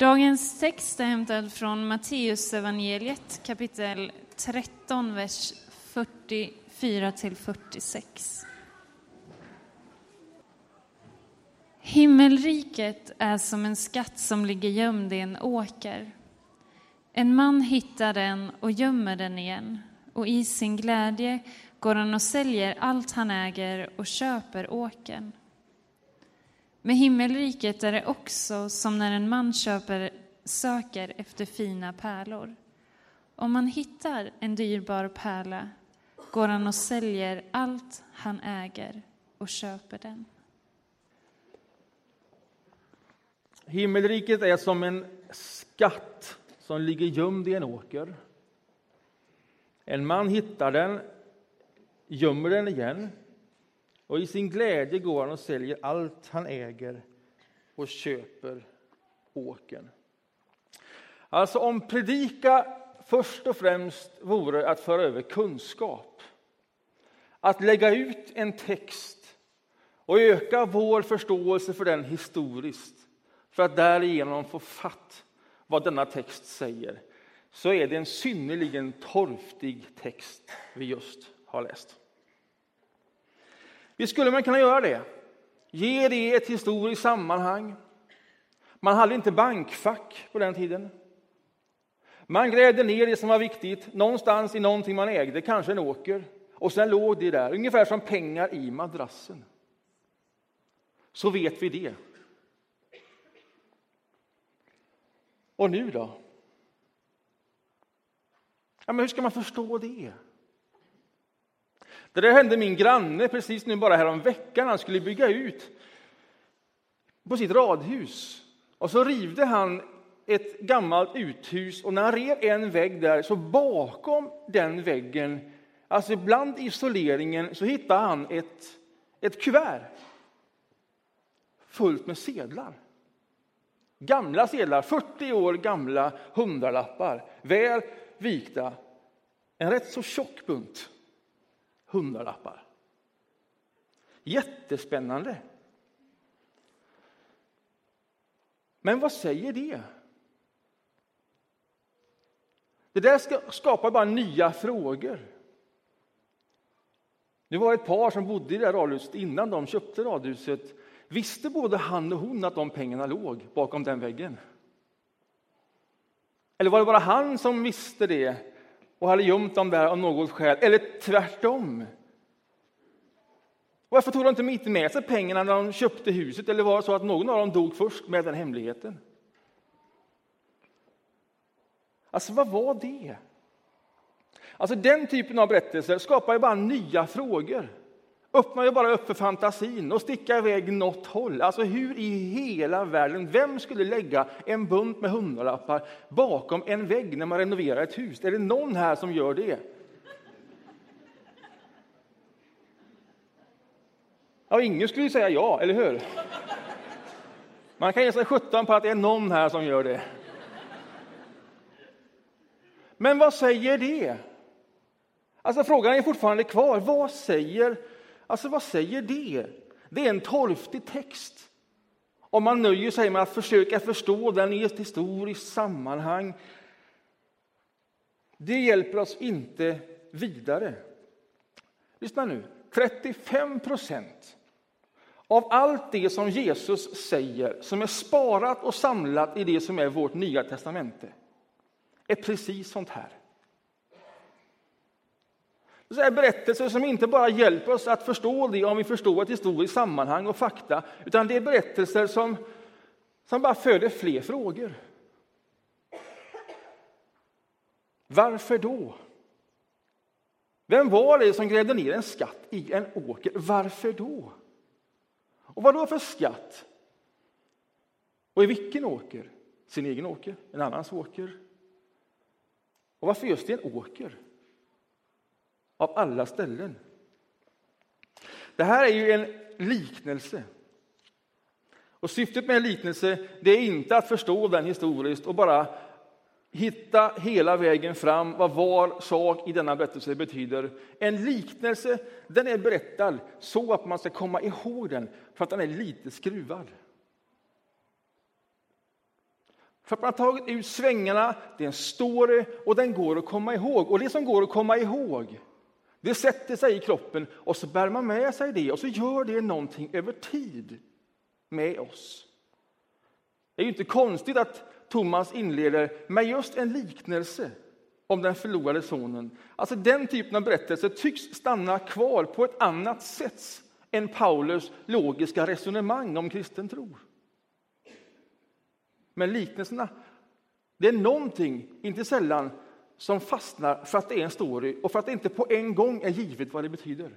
Dagens text är hämtad från Matteus evangeliet kapitel 13, vers 44 till 46. Himmelriket är som en skatt som ligger gömd i en åker. En man hittar den och gömmer den igen och i sin glädje går han och säljer allt han äger och köper åkern. Med himmelriket är det också som när en man köper, söker efter fina pärlor. Om man hittar en dyrbar pärla går han och säljer allt han äger och köper den. Himmelriket är som en skatt som ligger gömd i en åker. En man hittar den, gömmer den igen och i sin glädje går han och säljer allt han äger och köper åken. Alltså om predika först och främst vore att föra över kunskap, att lägga ut en text och öka vår förståelse för den historiskt för att därigenom få fatt vad denna text säger så är det en synnerligen torftig text vi just har läst. Visst skulle man kunna göra det? Ge det ett historiskt sammanhang. Man hade inte bankfack på den tiden. Man grävde ner det som var viktigt någonstans i någonting man ägde, kanske en åker. Och sen låg det där, ungefär som pengar i madrassen. Så vet vi det. Och nu då? Ja, men hur ska man förstå det? Det där hände min granne precis nu bara härom veckan. Han skulle bygga ut på sitt radhus. Och så rivde han ett gammalt uthus och när han rev en vägg där så bakom den väggen, alltså bland isoleringen, så hittade han ett, ett kuvert fullt med sedlar. Gamla sedlar, 40 år gamla hundralappar, väl vikta. En rätt så tjock bunt hundralappar. Jättespännande. Men vad säger det? Det där skapar bara nya frågor. Det var ett par som bodde i det radhuset innan de köpte radhuset. Visste både han och hon att de pengarna låg bakom den väggen? Eller var det bara han som visste det och hade gömt dem där av något skäl? Eller tvärtom? Varför tog de inte med sig pengarna när de köpte huset? Eller var det så att någon av dem dog först med den hemligheten? Alltså, vad var det? Alltså, den typen av berättelser skapar ju bara nya frågor. Öppnar ju bara upp för fantasin och sticka iväg något håll. Alltså hur i hela världen, vem skulle lägga en bunt med hundralappar bakom en vägg när man renoverar ett hus? Är det någon här som gör det? Ja, ingen skulle ju säga ja, eller hur? Man kan ge sig sjutton på att det är någon här som gör det. Men vad säger det? Alltså frågan är fortfarande kvar. Vad säger, alltså vad säger det? Det är en torftig text. Om man nöjer sig med att försöka förstå den i ett historiskt sammanhang. Det hjälper oss inte vidare. Lyssna nu. 35 procent av allt det som Jesus säger, som är sparat och samlat i det som är vårt nya testamente, är precis sånt här. Det är berättelser som inte bara hjälper oss att förstå det om vi förstår ett historiskt sammanhang och fakta, utan det är berättelser som, som bara föder fler frågor. Varför då? Vem var det som grävde ner en skatt i en åker? Varför då? Och vad då för skatt? Och i vilken åker? Sin egen åker? En annans åker? Och varför just i en åker? Av alla ställen. Det här är ju en liknelse. Och syftet med en liknelse det är inte att förstå den historiskt och bara hitta hela vägen fram vad var sak i denna berättelse betyder. En liknelse den är berättad så att man ska komma ihåg den, för att den är lite skruvad. För att man har tagit ut svängarna, det är en story och den går att komma ihåg. Och det som går att komma ihåg, det sätter sig i kroppen och så bär man med sig det och så gör det någonting över tid med oss. Det är ju inte konstigt att Thomas inleder med just en liknelse om den förlorade sonen. Alltså den typen av berättelse tycks stanna kvar på ett annat sätt än Paulus logiska resonemang om kristen tro. Men liknelserna, det är någonting, inte sällan, som fastnar för att det är en story och för att det inte på en gång är givet vad det betyder.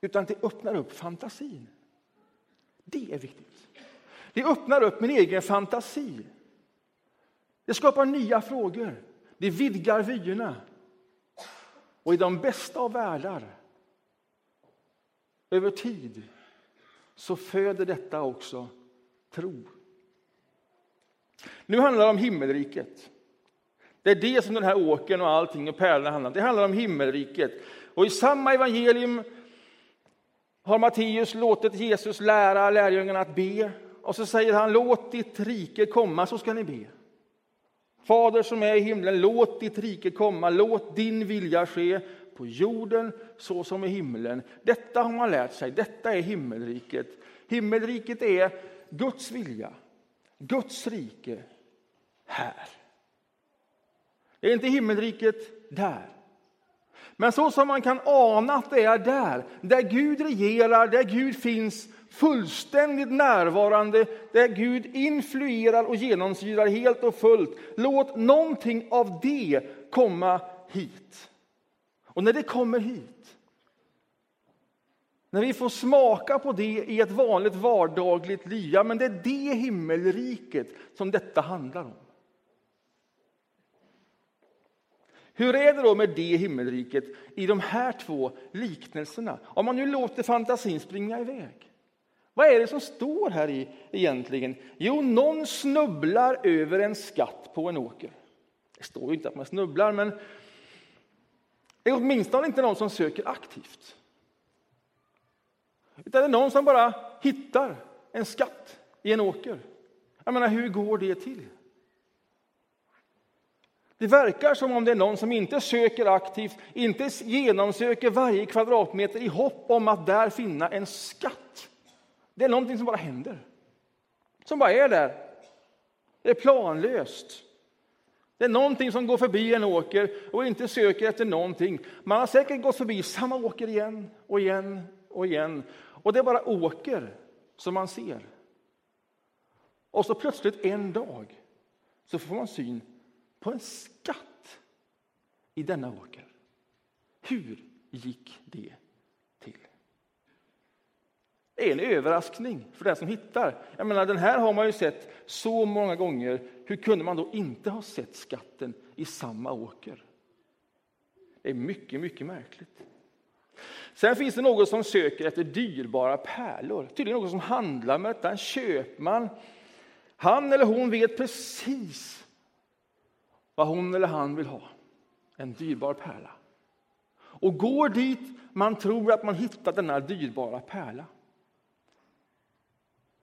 Utan det öppnar upp fantasin. Det är viktigt. Det öppnar upp min egen fantasi. Det skapar nya frågor. Det vidgar vyerna. Och i de bästa av världar, över tid, så föder detta också tro. Nu handlar det om himmelriket. Det är det som den här åken och allting och pärlorna handlar om. Det handlar om himmelriket. Och i samma evangelium har Matteus låtit Jesus lära lärjungarna att be. Och så säger han, låt ditt rike komma, så ska ni be. Fader som är i himlen, låt ditt rike komma, låt din vilja ske på jorden så som i himlen. Detta har man lärt sig, detta är himmelriket. Himmelriket är Guds vilja, Guds rike här. Är inte himmelriket där. Men så som man kan ana att det är där, där Gud regerar, där Gud finns fullständigt närvarande, där Gud influerar och genomsyrar helt och fullt. Låt någonting av det komma hit. Och när det kommer hit, när vi får smaka på det i ett vanligt vardagligt liv, ja, men det är det himmelriket som detta handlar om. Hur är det då med det himmelriket i de här två liknelserna? Om man nu låter fantasin springa iväg. Vad är det som står här i egentligen? Jo, någon snubblar över en skatt på en åker. Det står ju inte att man snubblar, men det är åtminstone inte någon som söker aktivt. Utan det är någon som bara hittar en skatt i en åker. Jag menar, hur går det till? Det verkar som om det är någon som inte söker aktivt, inte genomsöker varje kvadratmeter i hopp om att där finna en skatt. Det är någonting som bara händer. Som bara är där. Det är planlöst. Det är någonting som går förbi en åker och inte söker efter någonting. Man har säkert gått förbi samma åker igen och igen och igen. Och det är bara åker som man ser. Och så plötsligt en dag så får man syn på en skatt i denna åker. Hur gick det till? Det är en överraskning för den som hittar. Jag menar, den här har man ju sett så många gånger. Hur kunde man då inte ha sett skatten i samma åker? Det är mycket, mycket märkligt. Sen finns det något som söker efter dyrbara pärlor. Tydligen någon som handlar med detta. En köpman. Han eller hon vet precis vad hon eller han vill ha. En dyrbar pärla. Och går dit man tror att man hittat denna dyrbara pärla.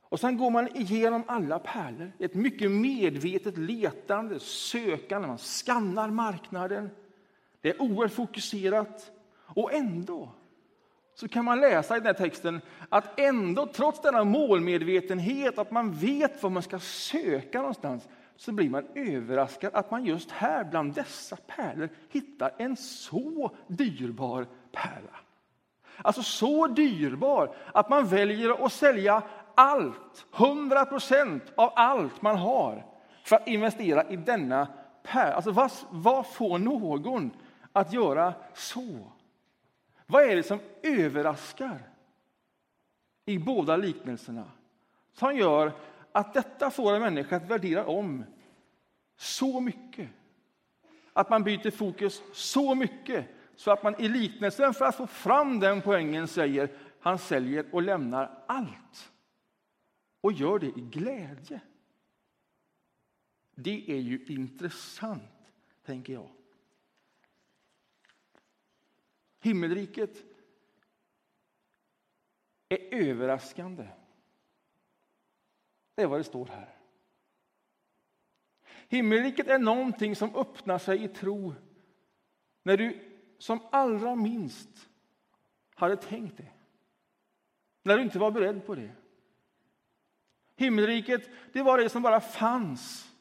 Och sen går man igenom alla pärlor, ett mycket medvetet letande, sökande. Man skannar marknaden. Det är oerhört fokuserat. Och ändå så kan man läsa i den här texten att ändå, trots denna målmedvetenhet, att man vet var man ska söka någonstans, så blir man överraskad att man just här bland dessa pärlor hittar en så dyrbar pärla. Alltså så dyrbar att man väljer att sälja allt, 100 procent av allt man har för att investera i denna pärla. Alltså vad, vad får någon att göra så? Vad är det som överraskar i båda liknelserna som gör att detta får en människa att värdera om så mycket. Att man byter fokus så mycket så att man i liknelsen för att få fram den poängen säger han säljer och lämnar allt. Och gör det i glädje. Det är ju intressant, tänker jag. Himmelriket är överraskande. Det är vad det står här. Himmelriket är någonting som öppnar sig i tro när du som allra minst hade tänkt det. När du inte var beredd på det. Himmelriket, det var det som bara fanns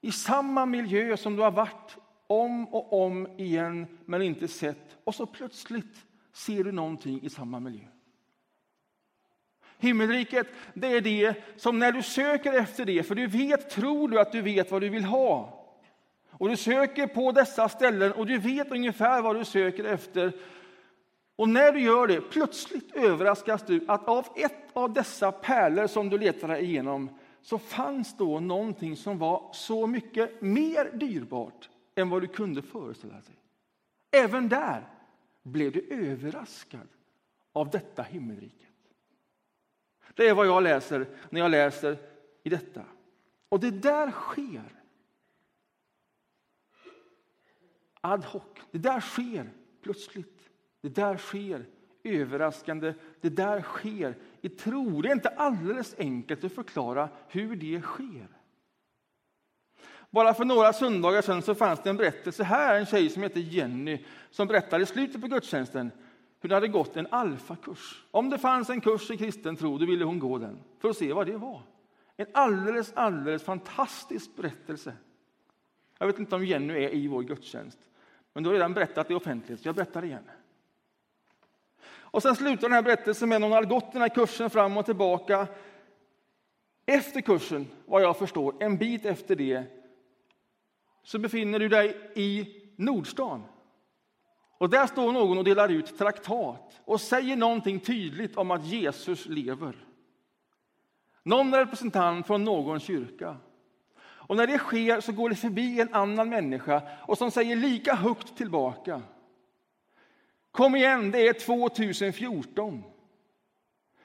i samma miljö som du har varit om och om igen men inte sett. Och så plötsligt ser du någonting i samma miljö. Himmelriket, det är det som när du söker efter det, för du vet, tror du att du vet vad du vill ha. Och du söker på dessa ställen och du vet ungefär vad du söker efter. Och när du gör det, plötsligt överraskas du att av ett av dessa pärlor som du letar igenom så fanns då någonting som var så mycket mer dyrbart än vad du kunde föreställa dig. Även där blev du överraskad av detta himmelriket. Det är vad jag läser när jag läser i detta. Och det där sker ad hoc. Det där sker plötsligt. Det där sker överraskande. Det där sker i tro. Det är inte alldeles enkelt att förklara hur det sker. Bara för några söndagar sedan så fanns det en berättelse här, en tjej som heter Jenny, som berättade i slutet på gudstjänsten hur hon hade gått en alfakurs. Om det fanns en kurs i kristen tro, då ville hon gå den för att se vad det var. En alldeles, alldeles fantastisk berättelse. Jag vet inte om Jenny är i vår gudstjänst, men du har redan berättat det offentligt, så jag berättar igen. Och sen slutar den här berättelsen med att hon hade gått den här kursen fram och tillbaka. Efter kursen, vad jag förstår, en bit efter det, så befinner du dig i Nordstan. Och där står någon och delar ut traktat och säger någonting tydligt om att Jesus lever. Någon representant från någon kyrka. Och när det sker så går det förbi en annan människa och som säger lika högt tillbaka. Kom igen, det är 2014.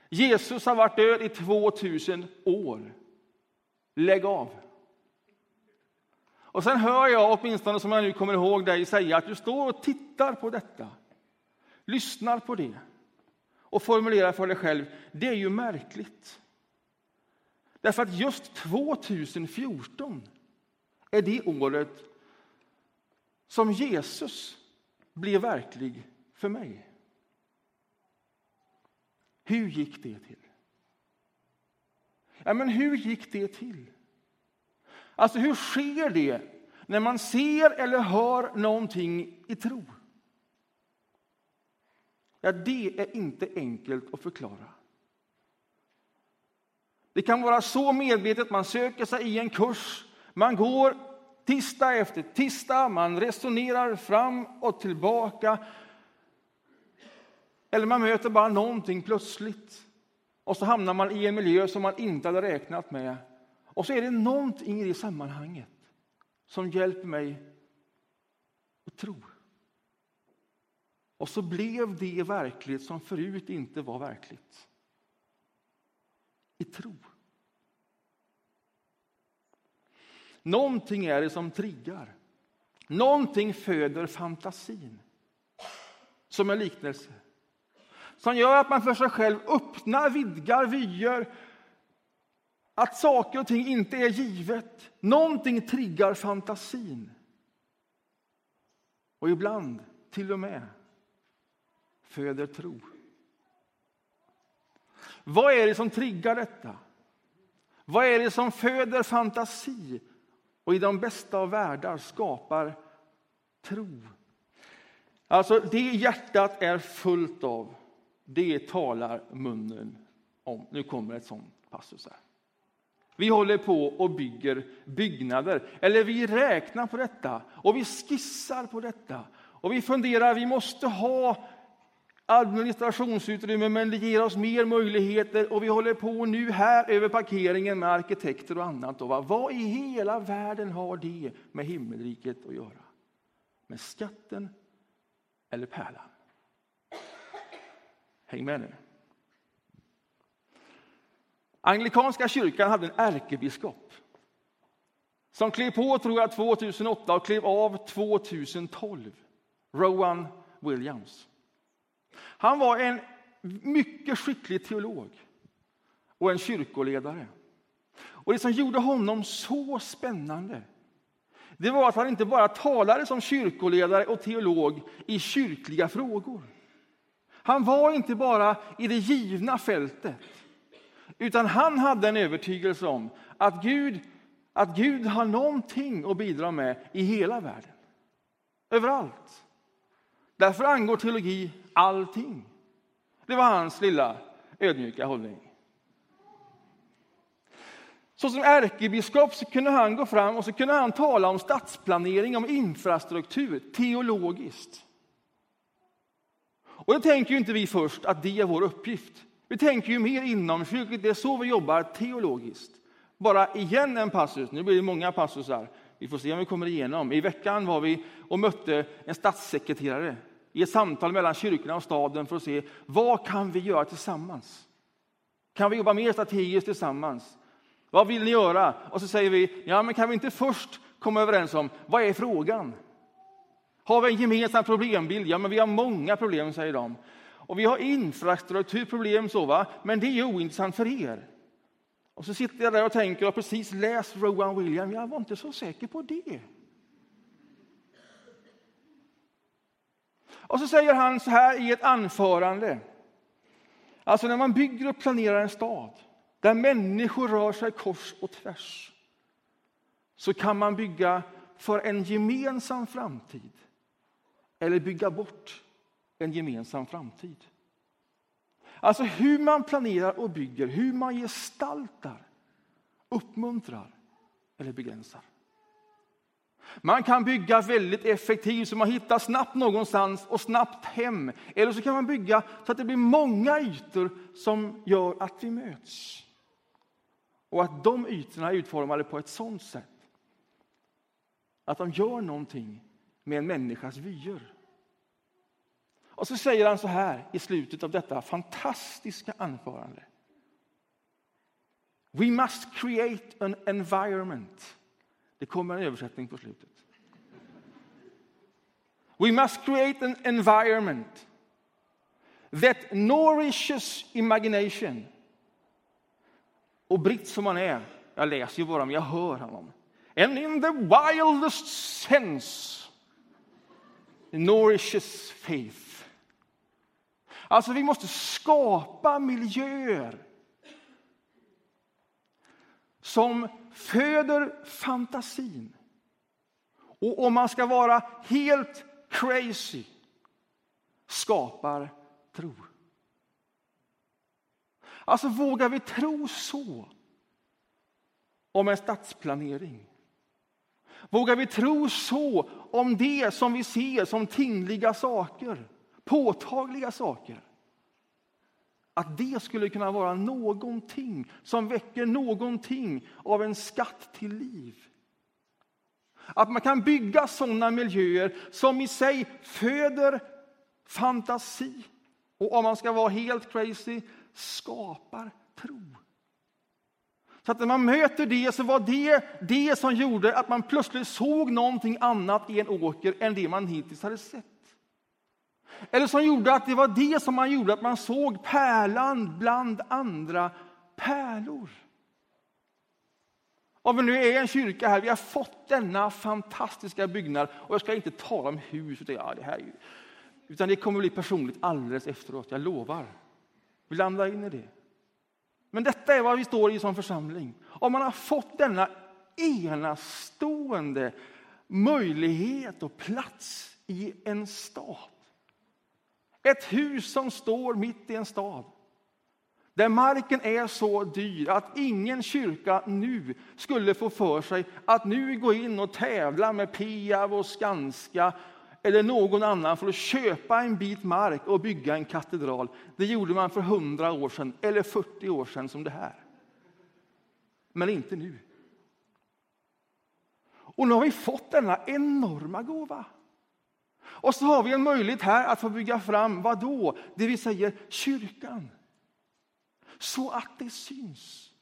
Jesus har varit död i 2000 år. Lägg av. Och sen hör jag, åtminstone som jag nu kommer ihåg dig säga, att du står och tittar på detta. Lyssnar på det och formulerar för dig själv. Det är ju märkligt. Därför att just 2014 är det året som Jesus blev verklig för mig. Hur gick det till? Ja, men hur gick det till? Alltså, hur sker det när man ser eller hör någonting i tro? Ja, det är inte enkelt att förklara. Det kan vara så medvetet, man söker sig i en kurs, man går tisdag efter tisdag, man resonerar fram och tillbaka. Eller man möter bara någonting plötsligt och så hamnar man i en miljö som man inte hade räknat med. Och så är det någonting i det sammanhanget som hjälper mig att tro. Och så blev det verkligt som förut inte var verkligt. I tro. Någonting är det som triggar. Någonting föder fantasin. Som en liknelse. Som gör att man för sig själv öppnar, vidgar vyer att saker och ting inte är givet. Någonting triggar fantasin. Och ibland till och med föder tro. Vad är det som triggar detta? Vad är det som föder fantasi och i de bästa av världar skapar tro? Alltså, det hjärtat är fullt av, det talar munnen om. Nu kommer ett sånt passus här. Vi håller på och bygger byggnader, eller vi räknar på detta och vi skissar på detta. Och vi funderar, vi måste ha administrationsutrymme, men det ger oss mer möjligheter och vi håller på nu här över parkeringen med arkitekter och annat. Och vad i hela världen har det med himmelriket att göra? Med skatten eller pärlan? Häng med nu. Anglikanska kyrkan hade en ärkebiskop som klev på tror jag 2008 och klev av 2012. Rowan Williams. Han var en mycket skicklig teolog och en kyrkoledare. Och det som gjorde honom så spännande, det var att han inte bara talade som kyrkoledare och teolog i kyrkliga frågor. Han var inte bara i det givna fältet, utan han hade en övertygelse om att Gud, att Gud har någonting att bidra med i hela världen. Överallt. Därför angår teologi allting. Det var hans lilla ödmjuka hållning. Så som ärkebiskop så kunde han gå fram och så kunde han tala om stadsplanering, om infrastruktur, teologiskt. Och det tänker ju inte vi först att det är vår uppgift. Vi tänker ju mer inomkyrkligt, det är så vi jobbar teologiskt. Bara igen en passus, nu blir det många passusar. Vi får se om vi kommer igenom. I veckan var vi och mötte en statssekreterare i ett samtal mellan kyrkorna och staden för att se vad kan vi göra tillsammans. Kan vi jobba mer strategiskt tillsammans? Vad vill ni göra? Och så säger vi, ja men kan vi inte först komma överens om vad är frågan? Har vi en gemensam problembild? Ja, men vi har många problem, säger de. Och vi har infrastrukturproblem, så va? men det är ointressant för er. Och så sitter jag där och tänker, jag har precis läst Rowan Williams, jag var inte så säker på det. Och så säger han så här i ett anförande. Alltså när man bygger och planerar en stad där människor rör sig kors och tvärs så kan man bygga för en gemensam framtid eller bygga bort en gemensam framtid. Alltså hur man planerar och bygger, hur man gestaltar, uppmuntrar eller begränsar. Man kan bygga väldigt effektivt så man hittar snabbt någonstans och snabbt hem. Eller så kan man bygga så att det blir många ytor som gör att vi möts. Och att de ytorna är utformade på ett sådant sätt att de gör någonting med en människas vyer. Och så säger han så här i slutet av detta fantastiska anförande. We must create an environment. Det kommer en översättning på slutet. We must create an environment that nourishes imagination. Och britt som han är, jag läser ju bara men jag hör honom. And in the wildest sense nourishes faith. Alltså, vi måste skapa miljöer som föder fantasin. Och om man ska vara helt crazy, skapar tro. Alltså, vågar vi tro så om en stadsplanering? Vågar vi tro så om det som vi ser som tingliga saker? Påtagliga saker. Att det skulle kunna vara någonting som väcker någonting av en skatt till liv. Att man kan bygga sådana miljöer som i sig föder fantasi och om man ska vara helt crazy, skapar tro. Så att när man möter det så var det det som gjorde att man plötsligt såg någonting annat i en åker än det man hittills hade sett. Eller som gjorde att det var det som man gjorde, att man såg pärlan bland andra pärlor. Om vi nu är en kyrka här, vi har fått denna fantastiska byggnad och jag ska inte tala om huset, ja, det här, utan det kommer bli personligt alldeles efteråt, jag lovar. Vi landar in i det. Men detta är vad vi står i som församling. Om man har fått denna enastående möjlighet och plats i en stad ett hus som står mitt i en stad. Där marken är så dyr att ingen kyrka nu skulle få för sig att nu gå in och tävla med Peab, och Skanska eller någon annan för att köpa en bit mark och bygga en katedral. Det gjorde man för 100 år sedan eller 40 år sedan som det här. Men inte nu. Och nu har vi fått denna enorma gåva. Och så har vi en möjlighet här att få bygga fram, vad då? Det vi säger kyrkan. Så att det syns.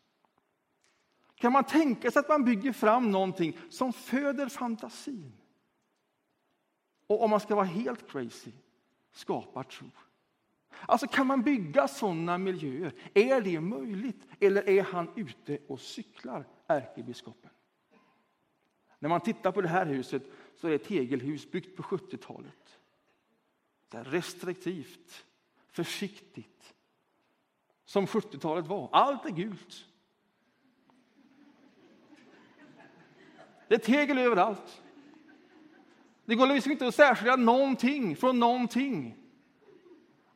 Kan man tänka sig att man bygger fram någonting som föder fantasin? Och om man ska vara helt crazy, skapar tro. Alltså kan man bygga sådana miljöer? Är det möjligt? Eller är han ute och cyklar, ärkebiskopen? När man tittar på det här huset så är det ett tegelhus byggt på 70-talet. Restriktivt, försiktigt, som 70-talet var. Allt är gult. Det är tegel överallt. Det går liksom inte att särskilja någonting från någonting.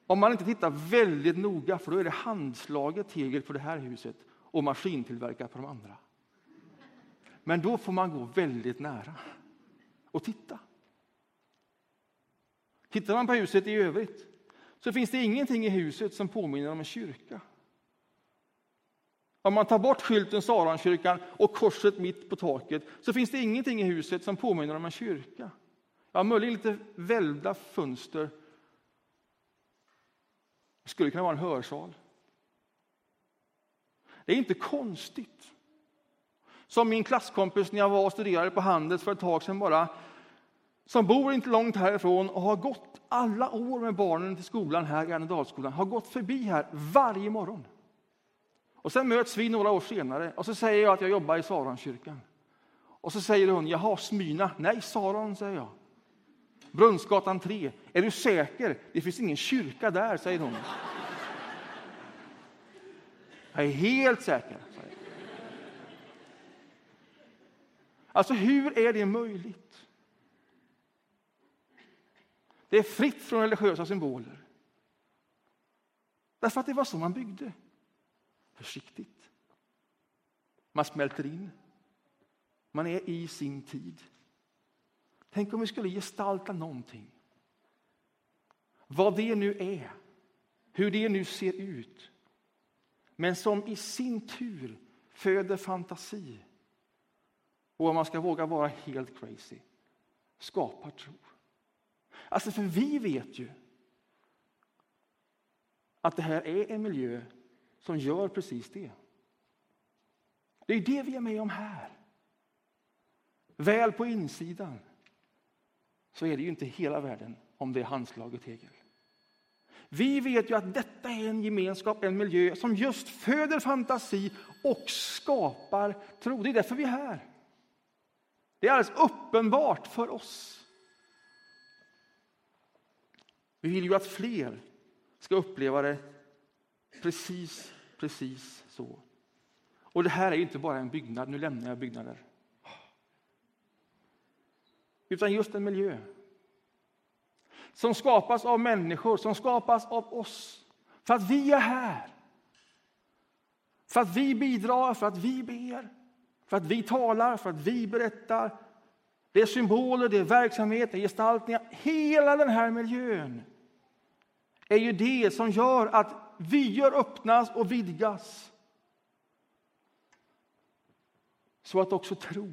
Om man inte tittar väldigt noga, för då är det handslaget tegel på det här huset och maskintillverkat på de andra. Men då får man gå väldigt nära och titta. Tittar man på huset i övrigt så finns det ingenting i huset som påminner om en kyrka. Om man tar bort skylten Saronkyrkan och korset mitt på taket så finns det ingenting i huset som påminner om en kyrka. Ja, möjligen lite välvda fönster. Det skulle kunna vara en hörsal. Det är inte konstigt. Som min klasskompis när jag var och studerade på Handels för ett tag sedan bara. Som bor inte långt härifrån och har gått alla år med barnen till skolan här i Annedalsskolan. Har gått förbi här varje morgon. Och sen möts vi några år senare och så säger jag att jag jobbar i Saronkyrkan. Och så säger hon, jaha, Smyna? Nej, Saron, säger jag. Brunnsgatan 3. Är du säker? Det finns ingen kyrka där, säger hon. Jag är helt säker. Alltså, hur är det möjligt? Det är fritt från religiösa symboler. Därför att det var så man byggde. Försiktigt. Man smälter in. Man är i sin tid. Tänk om vi skulle gestalta någonting. Vad det nu är, hur det nu ser ut men som i sin tur föder fantasi och om man ska våga vara helt crazy, skapar tro. Alltså, för vi vet ju att det här är en miljö som gör precis det. Det är det vi är med om här. Väl på insidan så är det ju inte hela världen om det är handslaget tegel. Vi vet ju att detta är en gemenskap, en miljö som just föder fantasi och skapar tro. Det är därför vi är här. Det är alldeles uppenbart för oss. Vi vill ju att fler ska uppleva det precis, precis så. Och det här är inte bara en byggnad, nu lämnar jag byggnader. Utan just en miljö som skapas av människor, som skapas av oss. För att vi är här. För att vi bidrar, för att vi ber, för att vi talar, för att vi berättar. Det är symboler, det är verksamhet, det är gestaltningar. Hela den här miljön är ju det som gör att vyer öppnas och vidgas. Så att också tro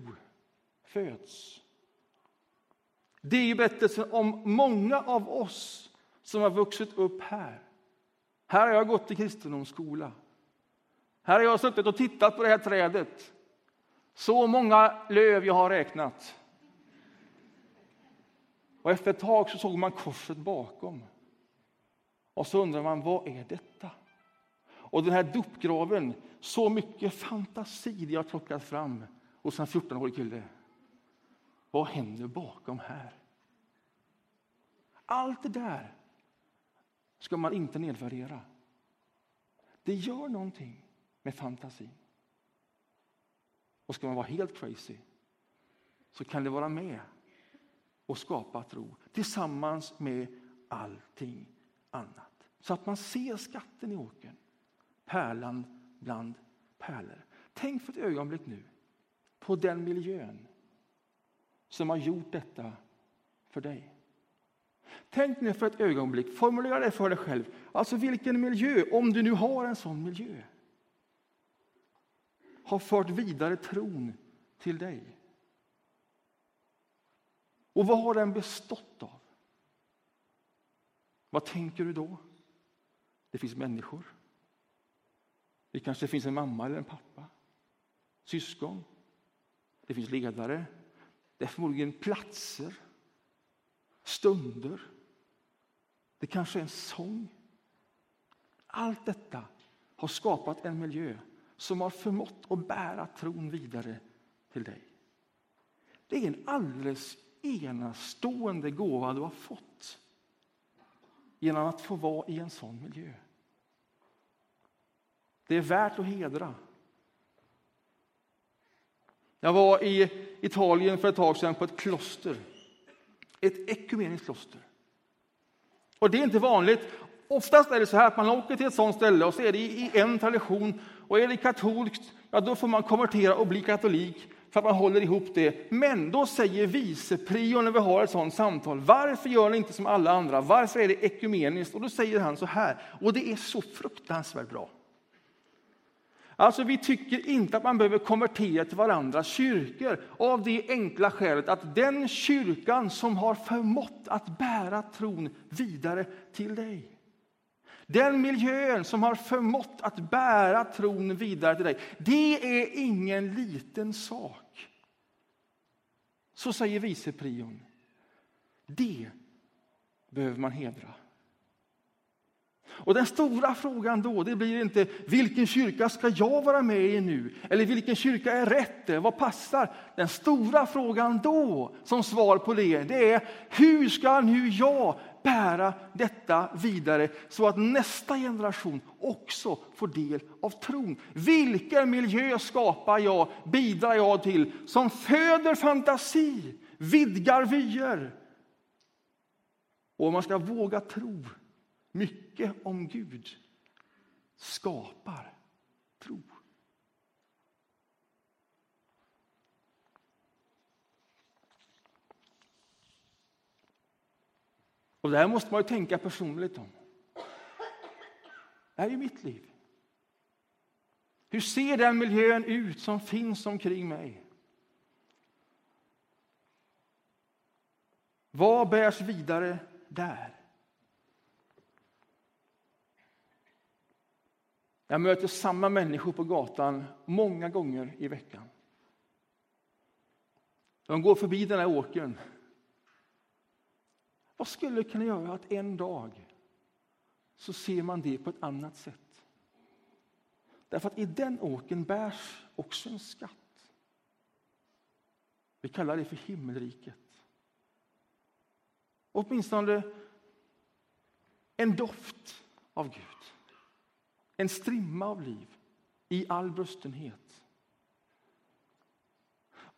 föds. Det är ju berättelsen om många av oss som har vuxit upp här. Här har jag gått i kristendomsskola. Här har jag suttit och tittat på det här trädet. Så många löv jag har räknat. Och efter ett tag så såg man korset bakom. Och så undrar man, vad är detta? Och den här dopgraven, så mycket fantasi det har plockat fram hos en 14-årig kille. Vad händer bakom här? Allt det där ska man inte nedvärdera. Det gör någonting med fantasin. Och ska man vara helt crazy så kan det vara med och skapa tro tillsammans med allting annat. Så att man ser skatten i åkern, pärlan bland pärlor. Tänk för ett ögonblick nu på den miljön som har gjort detta för dig. Tänk nu för ett ögonblick, formulera det för dig själv. Alltså vilken miljö, om du nu har en sån miljö, har fört vidare tron till dig. Och vad har den bestått av? Vad tänker du då? Det finns människor. Det kanske finns en mamma eller en pappa, syskon. Det finns ledare, det är förmodligen platser, stunder. Det kanske är en sång. Allt detta har skapat en miljö som har förmått att bära tron vidare till dig. Det är en alldeles enastående gåva du har fått genom att få vara i en sån miljö. Det är värt att hedra. Jag var i Italien för ett tag sedan på ett kloster. Ett ekumeniskt kloster. Och det är inte vanligt. Oftast är det så här att man åker till ett sånt ställe och så är det i en tradition. Och är det katolskt, ja då får man konvertera och bli katolik för att man håller ihop det. Men då säger viceprion när vi har ett sådant samtal, varför gör ni inte som alla andra? Varför är det ekumeniskt? Och då säger han så här, och det är så fruktansvärt bra. Alltså, vi tycker inte att man behöver konvertera till varandras kyrkor av det enkla skälet att den kyrkan som har förmått att bära tron vidare till dig den miljön som har förmått att bära tron vidare till dig, det är ingen liten sak. Så säger viceprion. Det behöver man hedra. Och den stora frågan då, det blir inte vilken kyrka ska jag vara med i nu? Eller vilken kyrka är rätt? Vad passar? Den stora frågan då, som svar på det, det är hur ska nu jag bära detta vidare så att nästa generation också får del av tron? Vilken miljö skapar jag, bidrar jag till, som föder fantasi, vidgar vyer? Och om man ska våga tro mycket om Gud skapar tro. Och det här måste man ju tänka personligt om. Det här är ju mitt liv. Hur ser den miljön ut som finns omkring mig? Vad bärs vidare där? Jag möter samma människor på gatan många gånger i veckan. De går förbi den här åkern. Vad skulle kunna göra att en dag så ser man det på ett annat sätt? Därför att i den åken bärs också en skatt. Vi kallar det för himmelriket. Åtminstone en doft av Gud. En strimma av liv i all brustenhet.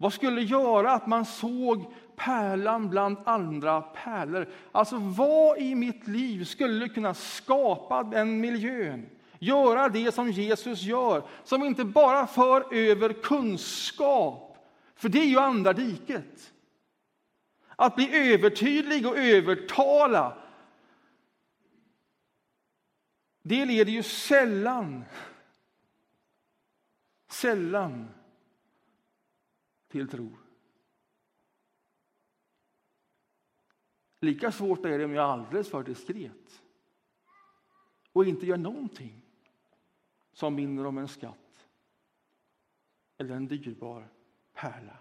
Vad skulle göra att man såg pärlan bland andra pärlor? Alltså, vad i mitt liv skulle kunna skapa den miljön? Göra det som Jesus gör, som inte bara för över kunskap, för det är ju andra diket. Att bli övertydlig och övertala, det leder ju sällan, sällan till tro. Lika svårt är det om jag är alldeles för diskret och inte gör någonting som minner om en skatt eller en dyrbar pärla.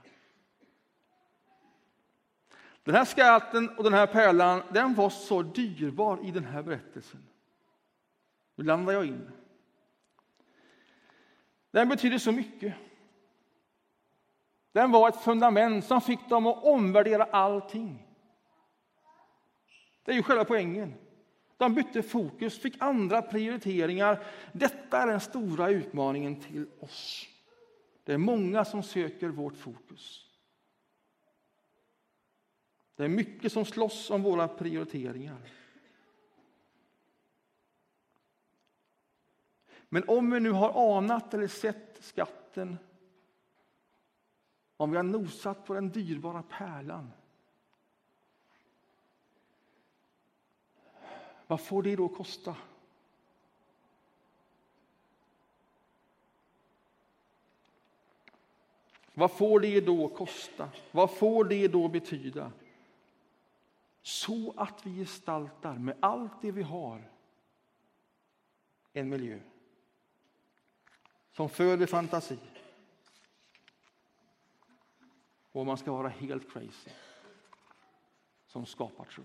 Den här skatten och den här pärlan den var så dyrbar i den här berättelsen. Nu landar jag in. Den betyder så mycket. Den var ett fundament som fick dem att omvärdera allting. Det är ju själva poängen. De bytte fokus, fick andra prioriteringar. Detta är den stora utmaningen till oss. Det är många som söker vårt fokus. Det är mycket som slåss om våra prioriteringar. Men om vi nu har anat eller sett skatten om vi har nosat på den dyrbara pärlan. Vad får det då kosta? Vad får det då kosta? Vad får det då betyda? Så att vi gestaltar med allt det vi har en miljö som föder fantasi, och man ska vara helt crazy som skapar tro.